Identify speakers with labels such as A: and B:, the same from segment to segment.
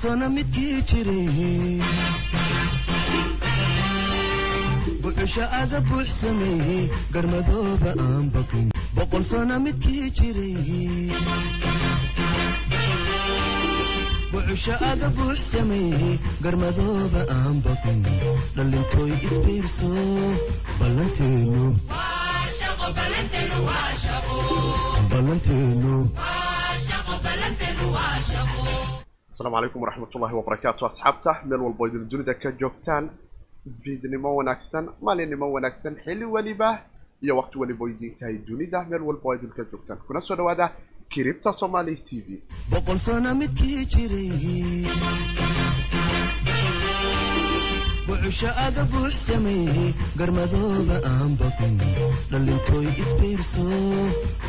A: sano midkii jiray buxusha aga buux sameeyey garmadooba aan baqin boqol midkii jiray buxusha aga buux sameeyey garmadooba aan baqin dhallintooy isbiirso ballanteenu ballanteenu
B: asalaamu calaykum waraxmatullahi wabarakaatu asxaabta meel walbo idin dunida ka joogtaan fiidnimo wanaagsan maalinimo wanaagsan xilli weliba iyo waqti weliba idin tahay dunida meel walba oo idinka joogtaan. Kuna soo dhawaada kiribta somali t v.
A: Boqol sano midkii jiray buxusha aga buux sameeyey garmadooba aan baqin dhallintooy isbiirso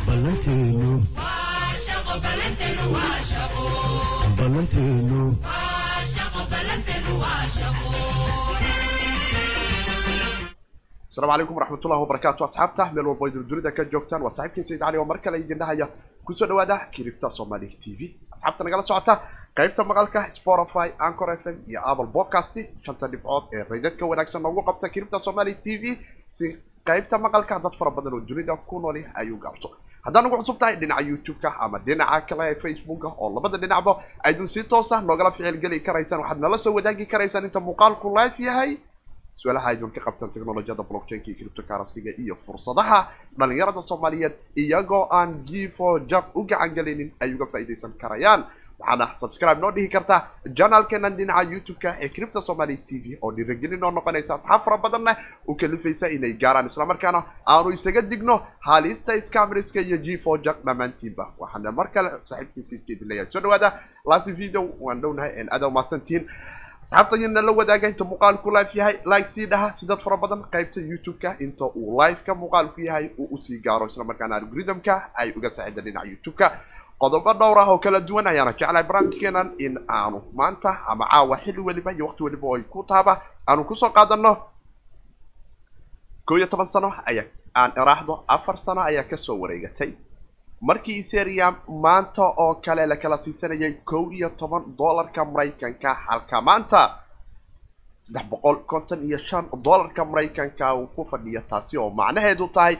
A: ballanteenu ballanteenu
B: asalaamu calaykum waraxmatullahi wabarakaatu asxaabta meel walbo idin dunida ka joogtaan waa saaxiibkiin sayid cali oo mar kale idin dhahaya ku soo dhawaada kiribta somali t v. Asxaabta nagala socota. Qaybta maqalka spotify ancor f m iyo apple podcast shanta dhibcood ee raydadka wanaagsan noogu qabta kiribta somali t v. Si qaybta maqalka dad fara badan oo dunida ku nooli ayuu gaabso haddaan ugu cusub tahay dhinaca youtube-ka ama dhinaca kale facebooka oo labada dhinacba aydun si toosa noogala ficil geli karaysaan waxaad nala soo wadaagi karaysaan inta muuqaalku live yahay. Su'aalaha aydun ka qabtaan technolojiyada blockchainka iyo cryptocurrency-ga iyo fursadaha dhalinyarada soomaaliyeed iyagoo aan gifo jab u gacan gelinin ay uga faa'iidaysan karayaan waxaana subscribe noo dhihi kartaa janalkenan dhinaca youtube-ka ee cripta somaly t v. Oo dhiiragelin oo noqonaysa asxaab fara badanna u kalifaysa inay gaaraan islamarkaana aanu isaga digno halista scamriska iyo gfo jak dhammaantiinba waxaana mar kale saaxiibkiisiidkeedi soo dhawaada last video waan dhownahay en aada umaasantihiin asxaabtayana la wadaaga inta muuqaalku live yahay like sii dhaha si dad fara badan qaybta youtube-ka inta uu live-ka muuqaalku yahay uu u sii gaaro islamarkaana algorithm-ka ay uga saaciida dhinaca youtube-ka qodobo dhowr ah oo kala duwan ayaana jeclahay barnaamijkeenan in aanu maanta ama caawa xilli weliba iyo waqti weliba oo ay ku taaba aanu ku soo qaadano koo iyo toban sano ayaa aan iraahdo afar sano ayaa ka soo wareegatay. Markii etherium maanta oo kale la kala siisanayay kow iyo toban dollarka maraykanka halka maanta saddex boqol konton iyo shan dollarka maraykanka uu ku fadhiya taasi oo macnaheedu tahay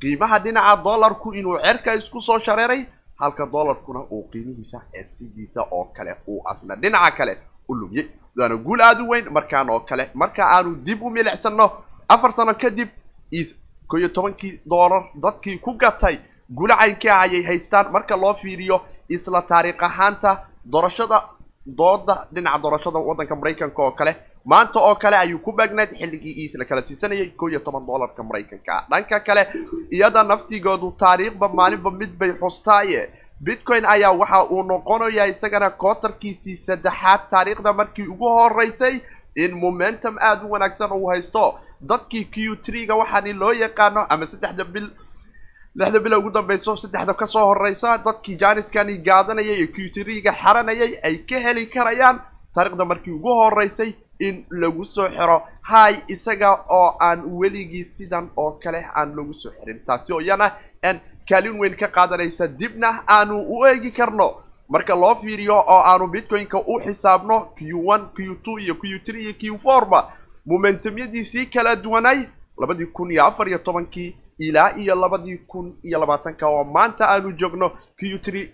B: qiimaha dhinaca dollarku inuu cerka isku soo shareeray halka dollarkuna uu qiimihiisa sidiisa oo kale uu asna dhinaca kale u lumiyey waana guul aada u weyn markaan oo kale. Marka aanu dib u milicsano afar sano kadib ko iyo tobankii dollar dadkii ku gatay. Gulacaynka ayay haystaan. Marka loo fiiriyo isla taariikh ahaanta doorashada dooda dhinaca doorashada waddanka maraykanka oo kale maanta oo kale ayuu ku baagnayd xilligii iis la kala siisanayay koo iyo toban dollarka maraykanka. Dhanka kale iyada naftigoodu taariikhba maalinba mid bay xustaaye. Bitcoin ayaa waxa uu noqonayaa isagana kootarkiisii saddexaad taariikhda markii ugu horeysay in momentum aada u wanaagsan uu haysto. Dadkii q tree-ga waxaani loo yaqaano ama saddexda bil lixda bila ugu dambeyso saddexda ka soo horeysa dadkii janiskani gaadanayay ee q tree-ga xaranayay ay ka heli karayaan taariikhda markii ugu horeysay in lagu soo xiro. Hay isaga oo aan weligii sidan oo kale aan lagu soo xirin. Taasi oo iyana kaalin weyn ka qaadanaysa dibna aanu u eegi karno. Marka loo fiiriyo oo aanu bitcoin-ka u xisaabno q one q two iyo q three iyo q four ba momentumyadiisii kala duwanay labadii kun iyo afar iyo tobankii ilaa iyo labadii kun iyo labaatanka oo maanta aanu joogno q three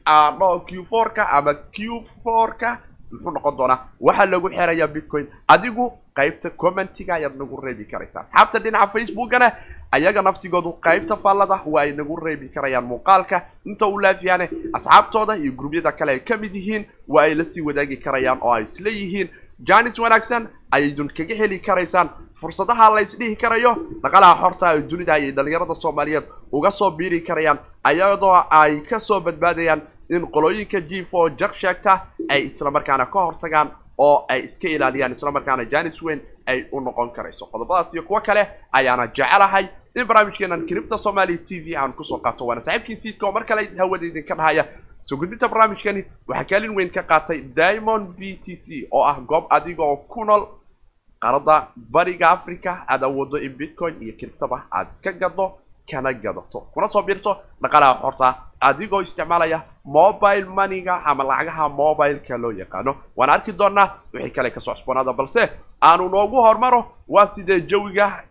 B: q four-ka ama q four-ka muxuu noqon doonaa waxaa lagu xerayaa bitcoin. Adigu qaybta commentiga ayaad nagu reebi karaysaa. Asxaabta dhinaca facebookana ayaga naftigoodu qaybta faallada waa ay nagu reebi karayaan muuqaalka. Inta uu laafiyaane asxaabtooda iyo gurubyada kale ay ka mid yihiin waa ay la sii wadaagi karayaan oo ay isla yihiin. Janis wanaagsan ayaydun kaga heli karaysaan. Fursadaha la ysdhihi karayo dhaqalaha xorta ee dunida ayay dhalinyarada soomaaliyeed uga soo biiri karayaan ayadoo ay ka soo badbaadayaan in qolooyinka g four jak sheegta ay islamarkaana ka hortagaan oo ay iska ilaaliyaan islamarkaana janis weyn ay u noqon karayso. Qodobadaas iyo kuwo kale ayaana jecelahay. In barnaamijkeenan kiribta somali t v aan ku soo qaato waana saaxiibkii siidka oo mar kale hawada idinka dhahaya. Soo gudbinta barnaamijkani waxaa kaalin weyn ka qaatay diamond b t c oo ah goob adiga oo ku nool qaarada bariga africa aad awoodo in bitcoin iyo kiribtaba aad iska gado kana gadato. Kuna soo biirto dhaqalaha xorta adigoo isticmaalaya mobile moneyga ama lacagaha mobileka loo yaqaano. Waan arki doonaa wixii kale ka soo cusboonaada balse aanu noogu hormaro waa sidee jawiga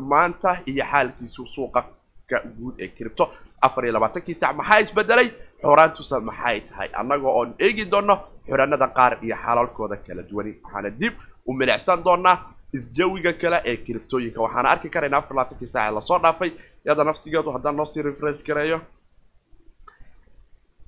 B: maanta iyo xaalkiisu suuqa ka guud ee cripto afar iyo labaatankii sac maxaa isbedelay? Xoraantusa maxay tahay? Annaga oon eegi doono xoraanada qaar iyo xalalkooda kala duwani. Waxaana dib u milicsan doonaa isjawiga kale ee criptooyinka waxaana arki karaynaa afar labaatankii saac ee la soo dhaafay iyada naftigeedu haddaan noo sii refresh gareeyo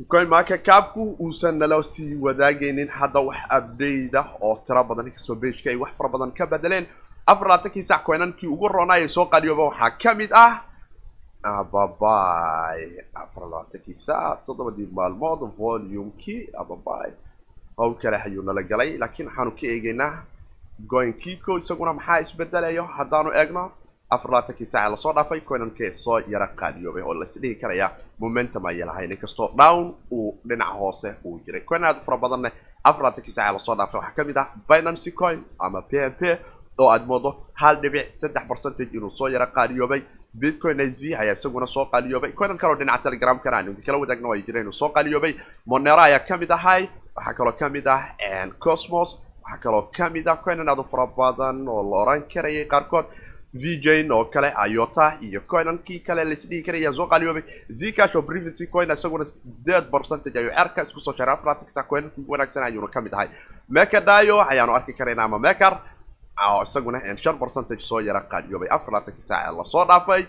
B: coin market capku uusan nala sii wadaagaynin hadda wax update ah oo tiro badan inkastoo bageka ay wax fara badan ka bedeleen afar labaatankii sac coinankii ugu roonaa ee soo qaliyooba waxaa ka mid ah ababay afar labaatankii sac toddobadii maalmood volumekii ababay howl kale ayuu nala galay laakiin waxaanu ka eegaynaa goin kiko isaguna maxaa isbedelayo haddaanu eegno afar labaatankii saaca la soo dhaafay coinankee soo yara qaaliyoobay oo lais dhihi karaya. Momentum ayay lahayn inkastoo down uu dhinaca hoose uu jiray. Coin aad u fara badanne afar labaatankii saaca la soo dhaafay waxaa ka mid ah binancy coin ama p m p oo aad moodo hal dhibic saddex percentage inuu soo yara qaaliyoobay. Bitcoin s v ayaa isaguna soo qaaliyoobay. Coinan kaloo dhinaca telegramkana aan kala wadaagna waa jira inuu soo qaaliyoobay. Monero ayaa ka mid ahay waxaa kaloo ka mid ah cosmos waxaa kaloo ka mid ah. Coinan aad u fara badan oo la oran karayay qaarkood vjn oo kale iota iyo coinankii kale laisdhihi karaya soo qaaliyoobay zcash oo privacy coin isaguna sideed percentage ayuu cerka isku soo afratiksa coinankii ugu wanaagsan ayuuna ka mid ahay mekadayo ayaanu arki karayna ama mekar oo isaguna shan percentage soo yara qaaliyoobay afar labaatankii saac la soo dhaafay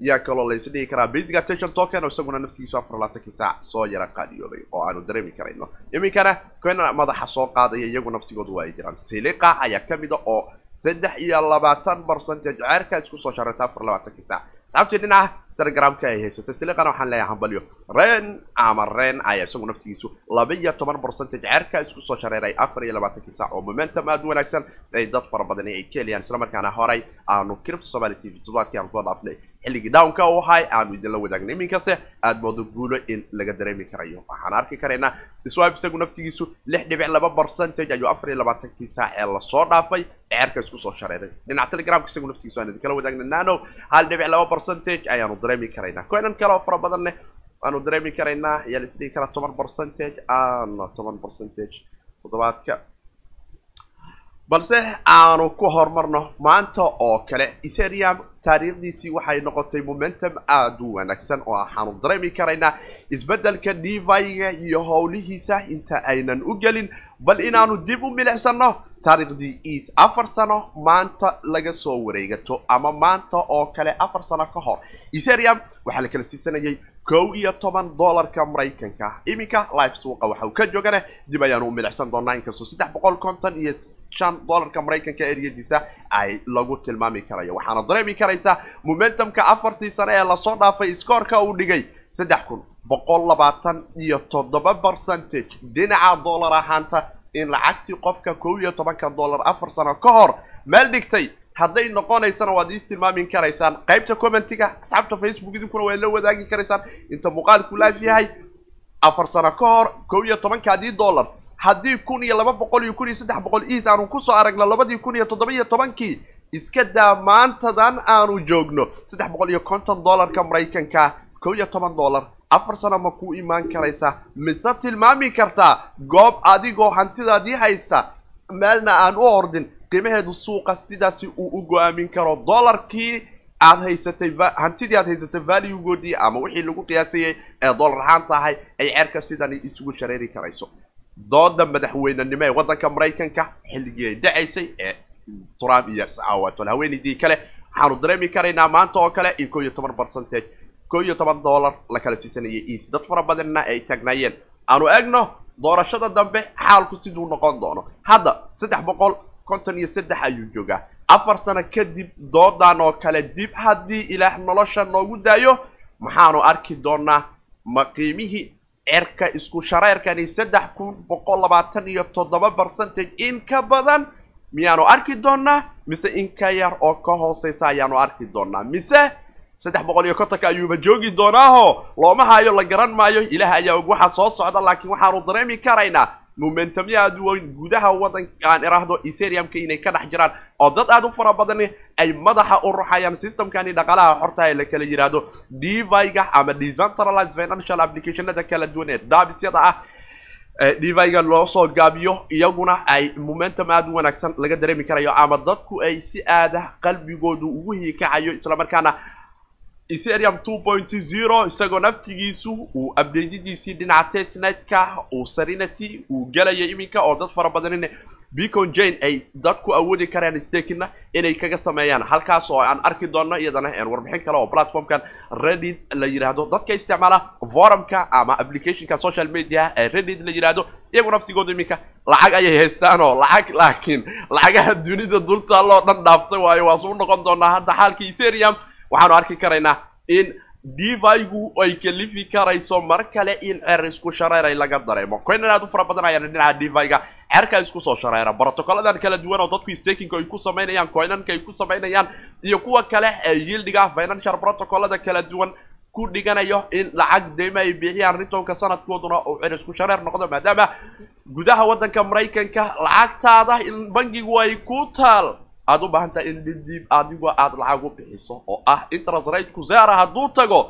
B: yaa kaloo lays dhihi karaa basic attention token oo isaguna naftigiisu afar labaatankii saac soo yara qaaliyoobay oo aanu dareemi karayno iminkana coinan madaxa soo qaadaya iyagu naftigoodu waa ay jiraan siliqa ayaa ka mid a oo saddex iyo labaatan percentage ceerka isku soo sharata afar labaatankii saac asxaabtii dhinaca telegramka ay haysatay. Siliqana waxaan leeyahay hambalyo. Ren ama ren ayaa isagu naftigiisu laba iyo toban percentage ceerka isku soo shareeray afar iyo labaatankii saac oo momentum aada u wanaagsan. Ay dad fara badan ay ka heliyaan islamarkaana horay aanu cripto somali t v toddobaadkii aan soo dhaafnay xilligii downka u ahay aanu idinla wadaagnay iminkase aada moodo guulo in laga dareemi karayo. Waxaan arki karaynaa swib isagu naftigiisu lix dhibic laba percentage ayuu afar iyo labaatankii saac ee la soo dhaafay ceerka isku soo shareeray. Dhinaca telegramka isagu naftigiisu aan idinkala wadaagna nano hal dhibic laba percentage ayaanu dareemi karaynaa coinan kale oo fara badanne waanu dareemi karaynaa ayaa laisdhihi karaa toban percentage ana toban percentage toddobaadka. Balse aanu ku horumarno maanta oo kale etherium taariikhdiisii waxay noqotay momentum aada u wanaagsan oo waxaanu dareemi karaynaa isbeddelka deviga iyo howlihiisa inta aynan u gelin bal inaanu dib u milicsano taariikhdii eid afar sano maanta laga soo wareegato ama maanta oo kale afar sano ka hor. Etherium waxaa la kala siisanayay kow iyo toban dollarka maraykanka. Iminka life suuqa waxa ka joogane dib ayaanu u milicsan doonaa. Inkastoo saddex boqol konton iyo shan dollarka maraykanka eriyadiisa ay lagu tilmaami karayo. Waxaana dareemi karaysaa momentumka afartii sano ee la soo dhaafay scoorka uu dhigay saddex kun boqol labaatan iyo toddoba percentage dhinaca dollar ahaanta in lacagtii qofka kow iyo tobanka dollar afar sano ka hor. Meel dhigtay hadday noqonaysana waad ii tilmaami karaysaan. Qaybta commentiga asxaabta facebook idinkuna waa la wadaagi karaysaan. Inta muuqaalku laaf yahay afar sano ka hor kow iyo tobankaadii dollar. Haddii kun iyo laba boqol iyo kun iyo saddex boqol eid aanu ku soo aragno labadii kun iyo toddoba iyo tobankii iska daa maantadan aanu joogno. Saddex boqol iyo konton dollarka maraykanka kow iyo toban dollar. Afar sano ma ku imaan karaysaa mise tilmaami kartaa goob adigoo hantidaadii haysta meelna aan u ordin qiimaheedu suuqa sidaasi uu u go'aamin karo. Dollarkii aad haysatay hantidii aad haysatay valuegoodii ama wixii lagu qiyaasayay ee dollar ahaan tahay ay cerka sidani isugu shareeri karayso. Dooda madaxweynenimo ee waddanka maraykanka xilligii ay dhacaysay ee trump iyo saawaatol haweenaydii kale waxaanu dareemi karaynaa maanta oo kale in kow iyo toban percentage kow iyo toban dollar la kala siisanayay eid dad fara badanna ay taagnaayeen aanu egno doorashada dambe xaalku siduu noqon doono. Hadda saddex boqol konton iyo saddex ayuu joogaa. Afar sano kadib doodan oo kale dib haddii ilaah nolosha noogu daayo maxaanu arki doonaa ma qiimihii cerka isku shareerkani saddex kun boqol labaatan iyo toddoba percentage in ka badan miyaanu arki doonaa mise in ka yar oo ka hooseysa ayaanu arki doonaa mise saddex boqol iyo kontonka ayuuba joogi doonaaho? Looma hayo la garan maayo. Ilaah ayaa og waxaa soo socda laakiin waxaanu dareemi karaynaa. Momentumya aad u weyn gudaha waddanka aan iraahdo ethereumka inay ka dhex jiraan. Oo dad aad u fara badani ay madaxa u ruxayaan systemkani dhaqaalaha xorta ee la kala yidhaahdo deviga ama decentralized financial applicationada kala duwan ee daabityada ah deviga loo soo gaabiyo iyaguna ay momentum aad u wanaagsan laga dareemi karayo ama dadku ay si aada qalbigoodu ugu hiikacayo islamarkaana ethereum two point zero isagoo naftigiisu uu abdeejadiisii dhinaca testnetka uu sarinity uu gelayo iminka oo dad fara badanina beacon jane ay dadku awoodi karaan stakina inay kaga sameeyaan. Halkaas oo aan arki doono iyadana warbixin kale oo platformkan reddit la yidhaahdo dadka isticmaala forumka ama applicationka social media ee reddit la yidhaahdo iyagu naftigooda iminka lacag ayay haystaan oo lacag laakiin lacagaha dunida dultaaloo dhan dhaaftay waayo waa suu noqon doonaa hadda xaalka ethereum. Waxaanu arki karaynaa in devigu ay kalifi karayso mar kale in cer isku shareeray laga dareemo. Coinan aad u fara badan ayaan dhinaca deviga cerka isku soo shareera. Protocoladan kala duwan oo dadku stakinka ay ku samaynayaan coinanka ay ku samaynayaan iyo kuwa kale ee yieldiga financial protocolada kala duwan ku dhiganayo in lacag deyma ay bixiyaan ritonka sanadkooduna uu cer isku shareer noqdo. Maadaama gudaha waddanka maraykanka lacagtaada in bangigu ay ku taal aad u baahan tahay in didib adigu aad lacag u bixiso oo ah interest rate ku zaara hadduu tago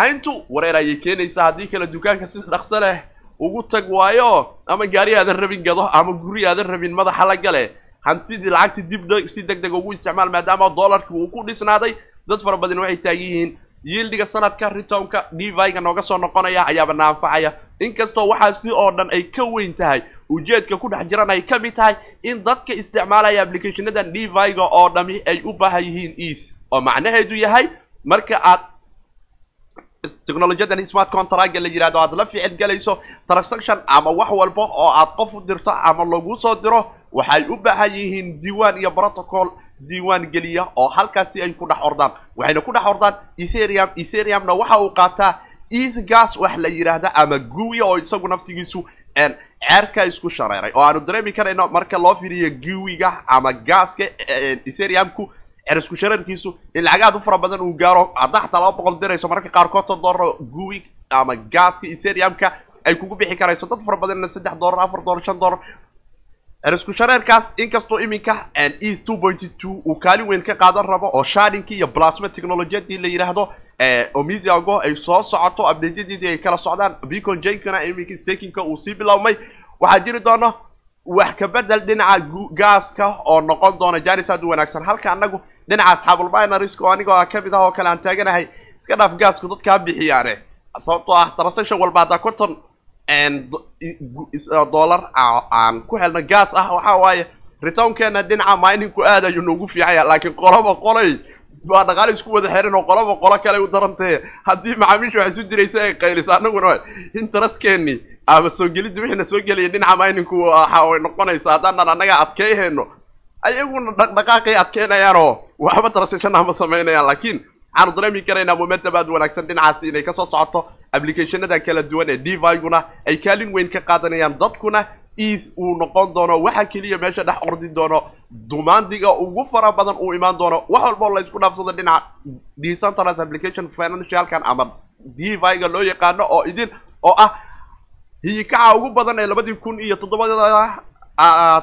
B: hayntu wareer ayay keenaysaa haddii kale dukaanka si dhaqso leh ugu tag waayo ama gaari aadan rabin gado ama guri aadan rabin madaxa la gale. Hantidii lacagti dib si deg deg ugu isticmaal maadaama dollarki uu ku dhisnaaday dad fara badan waxay taagan yihiin yieldiga sanadka ritonka deviga nooga soo noqonaya ayaaba na anfacaya inkastoo waxaasi oo dhan ay ka weyn tahay ujeedka ku dhex jiran ay ka mid tahay in dadka isticmaalaya applicationadan deviga oo dhami ay u baahan yihiin eth. Oo macnaheedu yahay marka aad technologiyadan smart contracga la yidhahdo aad la ficil galayso transaction ama wax walba oo aad qof u dirto ama lagu soo diro waxay u baahan yihiin diiwaan iyo protocol diiwaan geliya oo halkaasi ay ku dhex ordaan. Waxayna ku dhex ordaan ethereum. Ethereumna waxa uu qaataa eth gas wax la yidhaahda ama guwiya oo isagu naftigiisu ceerka isku shareeray. Oo aanu dareemi karayno marka loo fiiriyo guwiga ama gaaska ethereumku ceer isku shareerkiisu in lacag aad u fara badan uu gaaro hadda laba boqol dirayso marka qaarkood ton dollar guwi ama gaaska ethereumka ay kugu bixi karayso. Dad fara badanna saddex dollar afar dollar shan dollar ceer isku shareerkaas inkastoo iminka two uu kaalin weyn ka qaadan rabo oo shardinki iyo plasma technologiyadii la yidhaahdo omisiago ay soo socoto abdeedyadiidii ay kala socdaan beacon jankana iminka stakinka uu sii bilowmay waxaa jiri doono wax ka bedel dhinaca gaaska oo noqon doona janis aad u wanaagsan. Halka anagu dhinaca asxaabulbinaries oo anigoo ah ka mid ah oo kale aan taaganahay iska dhaaf gaasku dadkaa bixiyaane sababtoo ah transaction walba haddaa konton dollar aan ku helno gaas ah waxa waaye retownkeena dhinaca miningku aad ayuu noogu fiicanya laakiin qoloba qolay. Waa dhaqaale isku wada xiran oo qoloba qolo kale u darantee haddii macaamiisha wax isu diraysa ay qaylisa anaguna interestkeeni ama soo gelidda wixina soo gelaya dhinaca miningku waxa way noqonaysaa haddaanan annaga adkeeyhayno ayaguna dhaqdhaqaaqay adkeynayaanoo waxba transaction ama samaynayaan laakiin waxaanu dareemi karaynaa momentum aad wanaagsan dhinacaasi inay ka soo socoto applicationada kala duwan ee deviguna ay kaalin weyn ka qaadanayaan dadkuna eth uu noqon doono waxa keliya meesha dhex ordi doono dumaandiga ugu fara badan uu imaan doono wax walba oo la isku dhaafsado dhinaca decentralized application financialkan ama deviga loo yaqaano oo idin oo ah hiyikaca ugu badan ee labadii kun iyo toddobada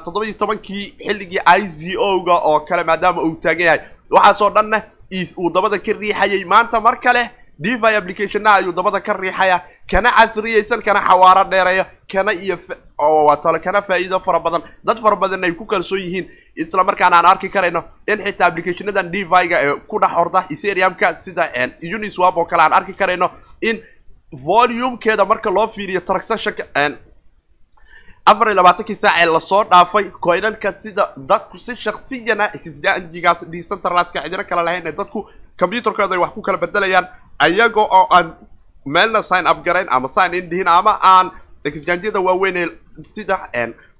B: toddoba-iyo tobankii xilligii i z o ga oo kale maadaama uu taagan yahay. Waxaasoo dhanna eth uu dabada ka riixayay maanta mar kale devi applicationnaha ayuu dabada ka riixaya kana casriyaysan kana xawaaro dheereeya kana iyo tale kana faa'iido fara badan. Dad fara badan ay ku kalsoon yihiin isla markaana aan arki karayno in xitaa applicationadan deviga ee ku dhex orda ethereumka sida uniswap oo kale aan arki karayno in volumekeeda marka loo fiiriyo transactionka afar iyo labaatankii saac ee la soo dhaafay coinanka sida dadku si shaksiyana exchangigaas decentralizka cidina kale lahayn ee dadku computerkooda ay wax ku kala bedelayaan ayaga oo aan meelna sign up garayn ama sign in dhihin ama aan exchangyada waaweyn sida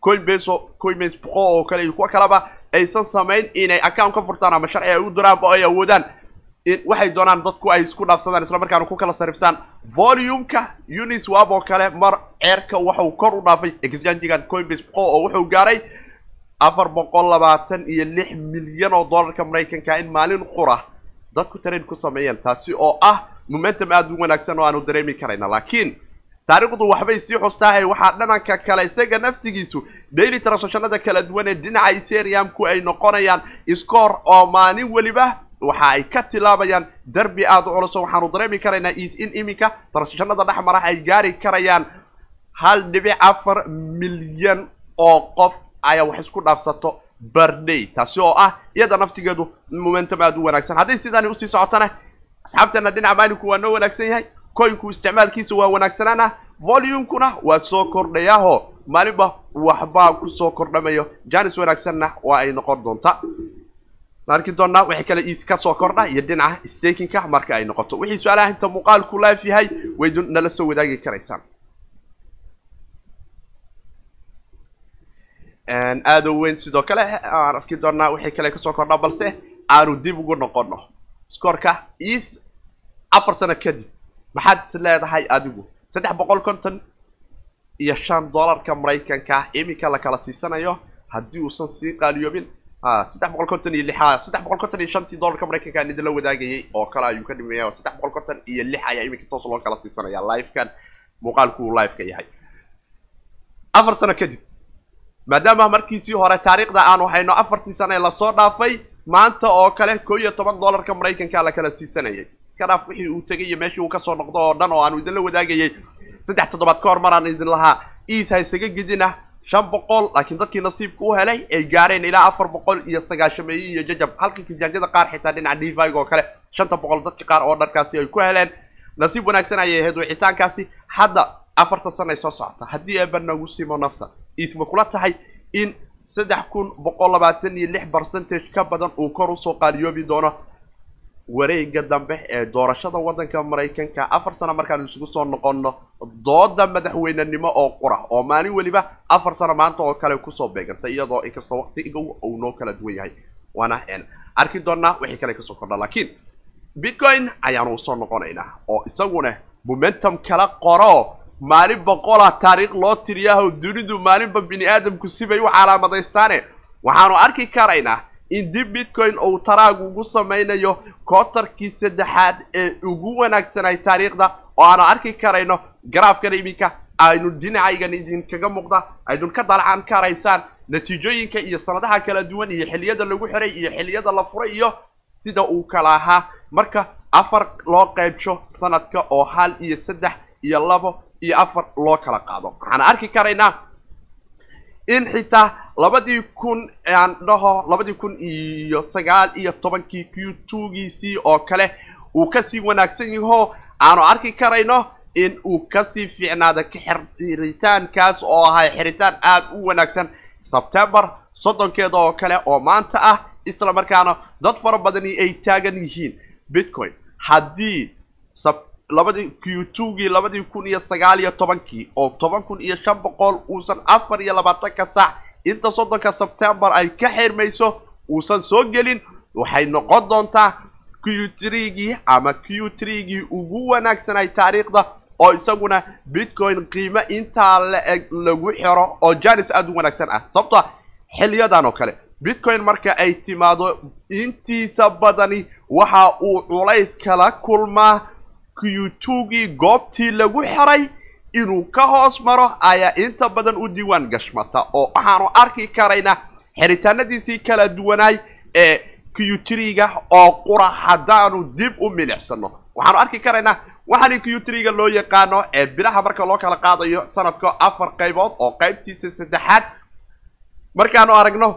B: coinbase coinbase pro oo kale iyo kuwa kaleba aysan samayn inay account ka furtaan ama sharci ay u diraanba ay awoodaan. Waxay doonaan dadku ay isku dhaafsadaan isla markaana ku kala sariftaan. Volumeka uniswap oo kale mar ceerka waxuu kor u dhaafay exchangigan coinbase pro oo wuxuu gaaray afar boqol labaatan iyo lix milyan oo dollarka maraykanka in maalin qura dadku trade ku sameeyeen taasi oo ah momentum aada u wanaagsan oo aanu dareemi karayna. Laakiin taariikhdu waxbay sii xustaa ee waxaa dhananka kale isaga naftigiisu daily transactionada kala duwan ee dhinaca ethereumku ay noqonayaan score oo maalin weliba waxa ay ka tilaabayaan derbi aada u culuso waxaanu dareemi karaynaa in iminka transactionada dhex mara ay gaari karayaan. Hal dhibic afar milyan oo qof ayaa wax isku dhaafsato barday taasi oo ah iyada naftigeedu momentum aada u wanaagsan hadday sidaani u sii socotana asxaabteena dhinaca maalinku waa noo wanaagsan yahay. Coinku isticmaalkiisa waa wanaagsanaana volumekuna waa soo kordhayaho maalinba waxbaa ku soo kordhamayo. Janis wanaagsanna waa ay noqon doontaa arki doonaa wixii kale iid ka soo kordha iyo dhinaca stakinka marka ay noqoto. Wixii su'aalaha inta muuqaalku laaf yahay waydu nala soo wadaagi karaysaan aada weyn sidoo kale aan arki doonaa wixii kale ka soo kordha balse aanu dib ugu noqono scoorka iid afar sano kadib maxaad is leedahay adigu? Saddex boqol konton iyo shan dollarka maraykanka iminka la kala siisanayo haddii uusan sii qaaliyoobin saddex boqol konton iyo lixa saddex boqol konton iyo shantii dollarka maraykanka aan idinla wadaagayay oo kale ayuu ka dhimaya saddex boqol konton iyo lix ayaa iminka toos loo kala siisanaya livekan muuqaalku uu liveka yahay. Afar sano kadib maadaama markiisii hore taariikhda aanu hayno afartii sano ee la soo dhaafay maanta oo kale koo iyo toban dollarka maraykanka la kala siisanayay. Iska dhaaf wixii uu tegay iyo meeshii uu ka soo noqdo oo dhan oo aanu idinla wadaagayay. Saddex toddobaad ka hor maraan idin lahaa iid ha isaga gidina shan boqol laakiin dadkii nasiibka u helay ay gaareen ilaa afar boqol iyo sagaashameeye iyo jajab. Halka kisaanjada qaar xitaa dhinaca divig oo kale shanta boqol dadka qaar oo dharkaasi ay ku heleen. Nasiib wanaagsan ayay ahayd wicitaankaasi. Hadda afartan sana ay soo socota. Haddii eeba nagu simo nafta iid ma kula tahay in saddex kun boqol labaatan iyo lix percentage ka badan uu kor u soo qaaliyoobi doono. Wareega dambe ee doorashada waddanka maraykanka afar sano markaan isugu soo noqono dooda madaxweynenimo oo qura oo maalin weliba afar sano maanta oo kale ku soo beegantay iyadoo inkastoo waqtiga uu noo kala duwan yahay. Waana arki doonaa wixii kale ka soo kordha laakiin bitcoin ayaanu u soo noqonaynaa oo isaguna momentum kala qoro maalin boqola taariikh loo tiriyaho dunidu maalinba bini aadamku sibay u calaamadaystaane waxaanu arki karaynaa in dib bitcoin uu taraagu ugu samaynayo kootarkii saddexaad ee ugu wanaagsanay taariikhda oo aanu arki karayno garaafkana iminka aynu dhinacaygan idinkaga muuqda aydun ka dalcan karaysaan natiijooyinka iyo sanadaha kala duwan iyo xiliyada lagu xiray iyo xiliyada la furay iyo sida uu kala ahaa. Marka afar loo qaybsho sanadka oo hal iyo saddex iyo labo iyo afar loo kala qaado. Waxaan arki karaynaa in xitaa labadii kun aan dhaho labadii kun iyo sagaal iyo tobankii q twogiisii oo kale uu ka sii wanaagsan yaho aanu arki karayno in uu ka sii fiicnaado xiritaankaas oo ahay xiritaan aada u wanaagsan sebtembar soddonkeeda oo kale oo maanta ah isla markaana dad fara badani ay taagan yihiin bitcoin. Haddii labadii q twogii labadii kun iyo sagaal iyo tobankii oo toban kun iyo shan boqol uusan afar iyo labaatanka saac inta soddonka sebtembar ay ka xirmayso uusan soo gelin waxay noqon doontaa q trigii ama q trigii ugu wanaagsanay taariikhda oo isaguna bitcoin qiimo intaa la eg lagu xiro oo janis aada u wanaagsan ah. Sababto xiliyadan oo kale bitcoin marka ay timaado intiisa badani waxa uu culays kala kulmaa qtugii goobtii lagu xiray inuu ka hoos maro ayaa inta badan u diiwaan gashmata oo waxaanu arki karaynaa xiritaanadiisii kala duwanaay ee qtriga oo qura haddaanu dib u milicsano waxaanu arki karaynaa waxaani qtriga loo yaqaano ee bilaha marka loo kala qaadayo sanadka afar qaybood oo qaybtiisa saddexaad. Markaanu aragno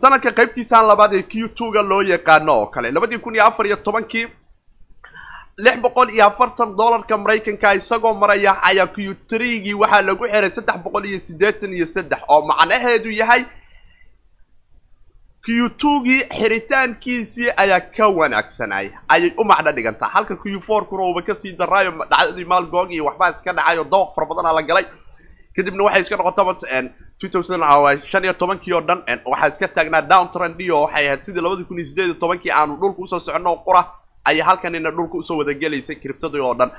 B: sanadka qaybtiisaan labaad ee q twoga loo yaqaano oo kale labadii kun iyo afar iyo tobankii lix boqol iyo afartan dollarka maraykanka isagoo maraya ayaa q trigii waxaa lagu xiray saddex boqol iyo siddeetan iyo saddex oo macnaheedu yahay q twogii xiritaankiisii ayaa ka wanaagsanay ayay u macno dhigantaa. Halka q four kuna uuba ka sii daraayo dhacdadii maalgoog iyo waxbaa iska dhacayo dawaq fara badanaa la galay. Kadibna waxay iska noqotaba shan iyo tobankii oo dhan waxaa iska taagnaa down trendy oo waxay ahayd sidii labadii kun iyo sideed iyo tobankii aanu dhulka u soo soconno qura ayay halkanina dhulka u soo wadagelaysay kribtadii oo dhan.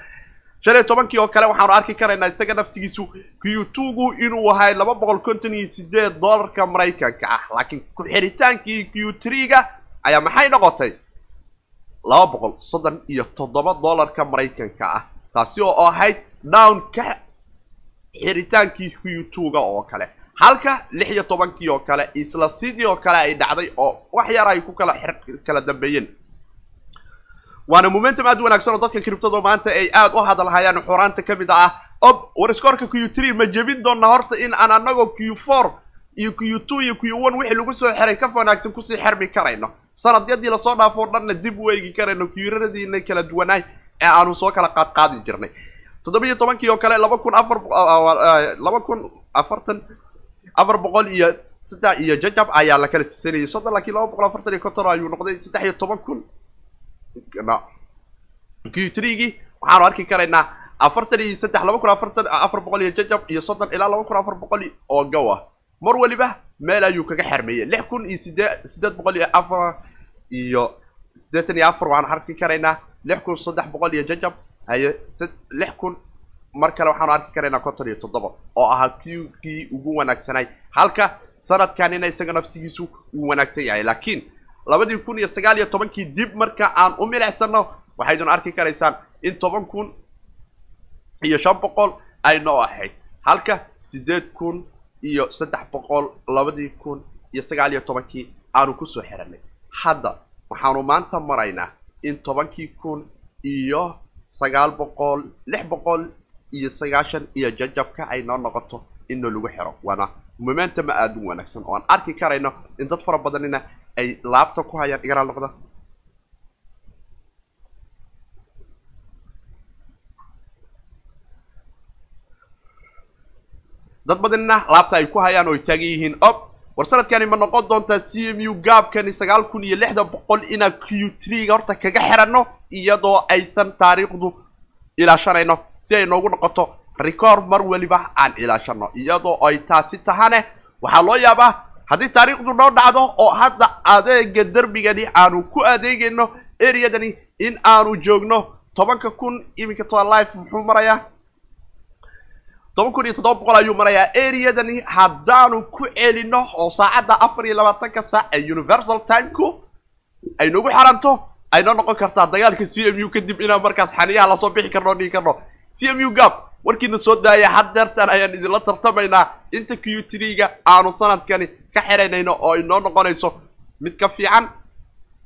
B: Shan iyo tobankii oo kale waxaanu arki karaynaa isaga naftigiisu q twogu inuu ahay laba boqol konton iyo sideed dollarka maraykanka ah. Laakiin ku-xiritaankii q trega ayaa maxay noqotay? Laba boqol soddon iyo toddoba dollarka maraykanka ah. Taasi oo ahayd downka xiritaankii q2ga oo kale. Halka lix iyo tobankii oo kale isla sidii oo kale ay dhacday oo wax yar ay ku kala kala dambeeyeen waana momentum aad wanaagsan oo dadka criptado maanta ay aad u hadalhayaan xuraanta ka mid ah. Ob warskorka q three ma jebin doona horta in aan anagoo q four iyo q two iyo q one wixii lagu soo xiray ka wanaagsan ku sii xermi karayno. Sanadyadii la soo dhaafoo dhanna dib u eegi karayno qradiina kala duwanaay ee aanu soo kala qaad qaadi jirnay. Toddobiiyo tobankii oo kale laba kun afar laba kun afartan afar boqol iyo saddex iyo jajab ayaa la kala siisanayay soddon laakiin laba boqol afartan iyo konton ayuu noqday. Saddex iyo toban kun q threegii waxaanu arki karaynaa afartan iyo saddex laba kun afartan afar boqol iyo jajab iyo soddon ilaa laba kun afar boqol oo gow ah mar waliba meel ayuu kaga xermeeyey. Lix kun iyo sidee siddeed boqol iyo afar iyo siddeetan iyo afar waxaanu arki karaynaa. Lix kun saddex boqol iyo jajab haye lix kun mar kale waxaanu arki karaynaa konton iyo toddoba oo ahaa qkii ugu wanaagsanay halka sanadkanina isaga naftigiisu uu wanaagsan yahay laakiin labadii kun iyo sagaal iyo tobankii dib marka aan u milicsano waxaydun arki karaysaan in toban kun iyo shan boqol ay noo ahayd. Halka siddeed kun iyo saddex boqol labadii kun iyo sagaal iyo tobankii aanu ku soo xiranay hadda waxaanu maanta maraynaa in tobankii kun iyo sagaal boqol lix boqol iyo sagaashan iyo jajabka ay noo noqoto inna lagu xiro. Waana momentum aada u wanaagsan oo aan arki karayno in dad fara badanina ay laabta ku hayaan igaraal noqda dad badanina laabta ay ku hayaan oo ay taagan yihiin ob war sanadkani ma noqon doontaa c m u gaabkani sagaal kun iyo lixdan boqol inaan q threega horta kaga xiranno iyadoo aysan taariikhdu ilaashanayno si ay noogu noqoto record mar weliba aan ilaashano iyadoo ay taasi tahane waxaa loo yaabaa haddii taariikhdu noo dhacdo oo hadda adeega derbigani aanu ku adeegayno areadani in aanu joogno tobanka kun iminka toa life muxuu marayaa? Toban kun iyo toddoba boqol ayuu marayaa. Areadani haddaanu ku celino oo saacadda afar iyo labaatanka saac ee universal timeku ay nagu xaranto ay noo noqon kartaa dagaalka c m u kadib inaan markaas xaniyaha la soo bixi karno o dhigi karno. C m u gab warkiina soo daaya haddeertan ayaan idinla tartamaynaa. Inta q trega aanu sanadkani ka xiraynayno oo inoo noqonayso mid ka fiican.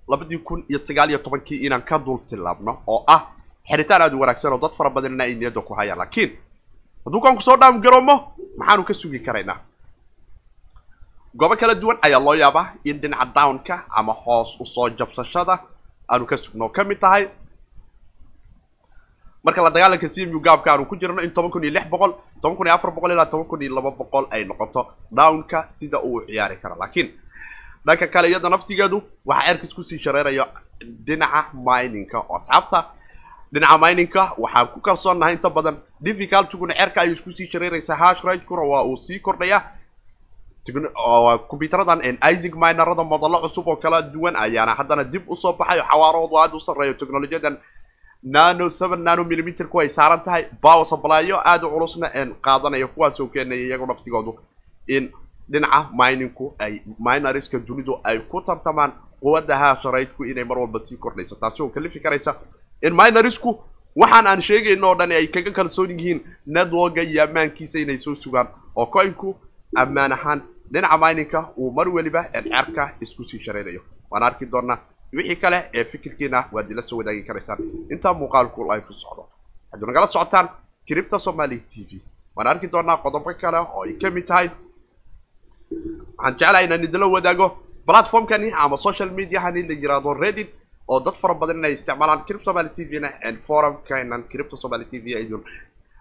B: Labadii kun iyo sagaal iyo tobankii inaan ka dul tilaabno oo ah xiritaan aada u wanaagsan oo dad fara badanina ay niyadda ku hayaan. Laakiin hadduu kaanku soo dhaam garoomo maxaanu ka sugi karaynaa. Goobo kala duwan ayaa loo yaabaa in dhinaca downka ama hoos u soo jabsashada aanu ka sugno. Ka mid tahay marka la dagaalanka c m u gaabka aanu ku jirno in toban kun iyo lix boqol toban kun iyo afar boqol ilaa toban kun iyo laba boqol ay noqoto downka sida uu ciyaari karo. Laakiin dhanka kale iyada naftigeedu waxaa erkis ku sii shareerayo dhinaca miningka. Oo asxaabta dhinaca miningka waxaan ku kalsoonnahay inta badan difficultiguna cerka ayuu iskusii shareeraysaa hash rightkuna waa uu sii kordhaya combyuteradan isaac minerada modallo cusub oo kala duwan ayaana haddana dib u soo baxay oo xawaarahoodu aada u sarreeyo technologiyadan nano seven nano millimeterku ay saaran tahay. Power supply-yo aada u culusna qaadanaya kuwaasoo keenaya iyagu naftigoodu in dhinaca miningku ay minorska dunidu ay ku tartamaan quwadda haasharaydku inay mar walba sii kordhayso. Taasi oo kalifi karaysa in minorisku waxaan aan sheegayno oo dhan ay kaga kalsoon yihiin networka iyo ammaankiisa inay soo sugaan oo coinku ammaan ahaan dhinaca miningka uu mar weliba cerka isku sii sharaynayo waan arki doonaa wixii kale ee fikirkiina waad ila soo wadaagi karaysaan intaa muuqaalku life u socdo hadduu nagala socotaan cripta somali t v. Waan arki doonaa qodobo kale oo ay ka mid tahay. Waxaan jeclahay inaan idinla wadaago platformkani ama social mediahani la yiraahdo reddit oo dad fara badan inay isticmaalaan cripto somali t v na and forumkainan cripto somali t v aydun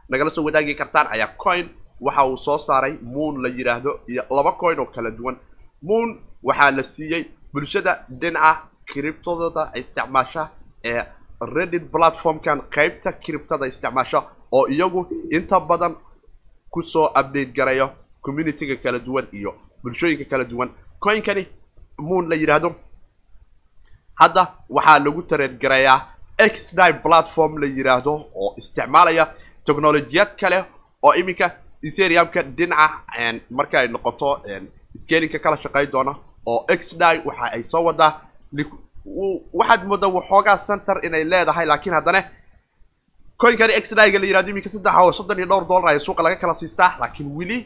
B: nagala soo wadaagi kartaan ayaa coin waxa uu soo saaray moon la yidhaahdo iyo laba coin oo kala duwan. Moon waxaa la siiyey bulshada dhinaca criptodada isticmaasha ee reddit platformkan qaybta criptada isticmaasha oo iyagu inta badan ku soo update garayo communityga kala duwan iyo bulshooyinka kala duwan. Coinkani moon la yidhaahdo hadda waxaa lagu tareedgarayaa xdi platform la yidhaahdo oo isticmaalaya technolojiyad kale oo iminka eteriumka dhinaca marka ay noqoto scalinka kala shaqey doona oo xdi waxa ay soo wadaa waxaad moodaa waxoogaa center inay leedahay laakiin haddana coinkani exdaiga la yihahdo iminka saddex oo soddon iyo dhowr dollar ayaa suuqa laga kala siistaa. Laakiin weli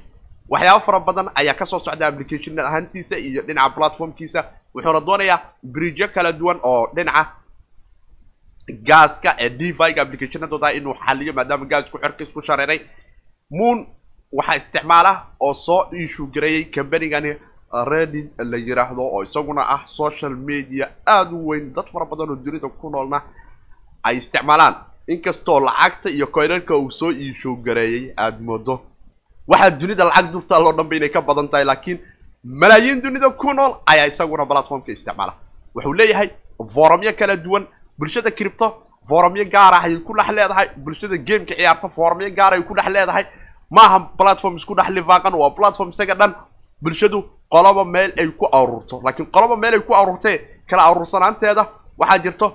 B: waxyaabo fara badan ayaa ka soo socda application ahaantiisa iyo dhinaca platformkiisa. Wuxuuna doonayaa bridgeyo kala duwan oo dhinaca gaaska ee deviga applicationadooda inuu xaliyo maadaama gaasku xerka isku shareeray. Moon waxaa isticmaala oo soo issue gareeyay combanigani reddit la yiraahdo oo isaguna ah social media aada u weyn. Dad fara badan oo dunida ku noolna ay isticmaalaan. Inkastoo lacagta iyo coinarka uu soo issue gareeyay aada moodo. Waxaa dunida lacag dubtaal oo dhanba inay ka badan tahay laakiin malaayiin dunida ku nool ayaa isaguna platformka isticmaala. Wuxuu leeyahay foramyo kala duwan. Bulshada cripto foramyo gaar ah ayay ku dhex leedahay. Bulshada gameka ciyaarta foramyo gaar ay ku dhex leedahay. Maaha platform isku dhex lifaaqan waa platform isaga dhan. Bulshadu qoloba meel ay ku aruurto. Laakiin qoloba meel ay ku aruurtee kala aruursanaanteeda waxaa jirto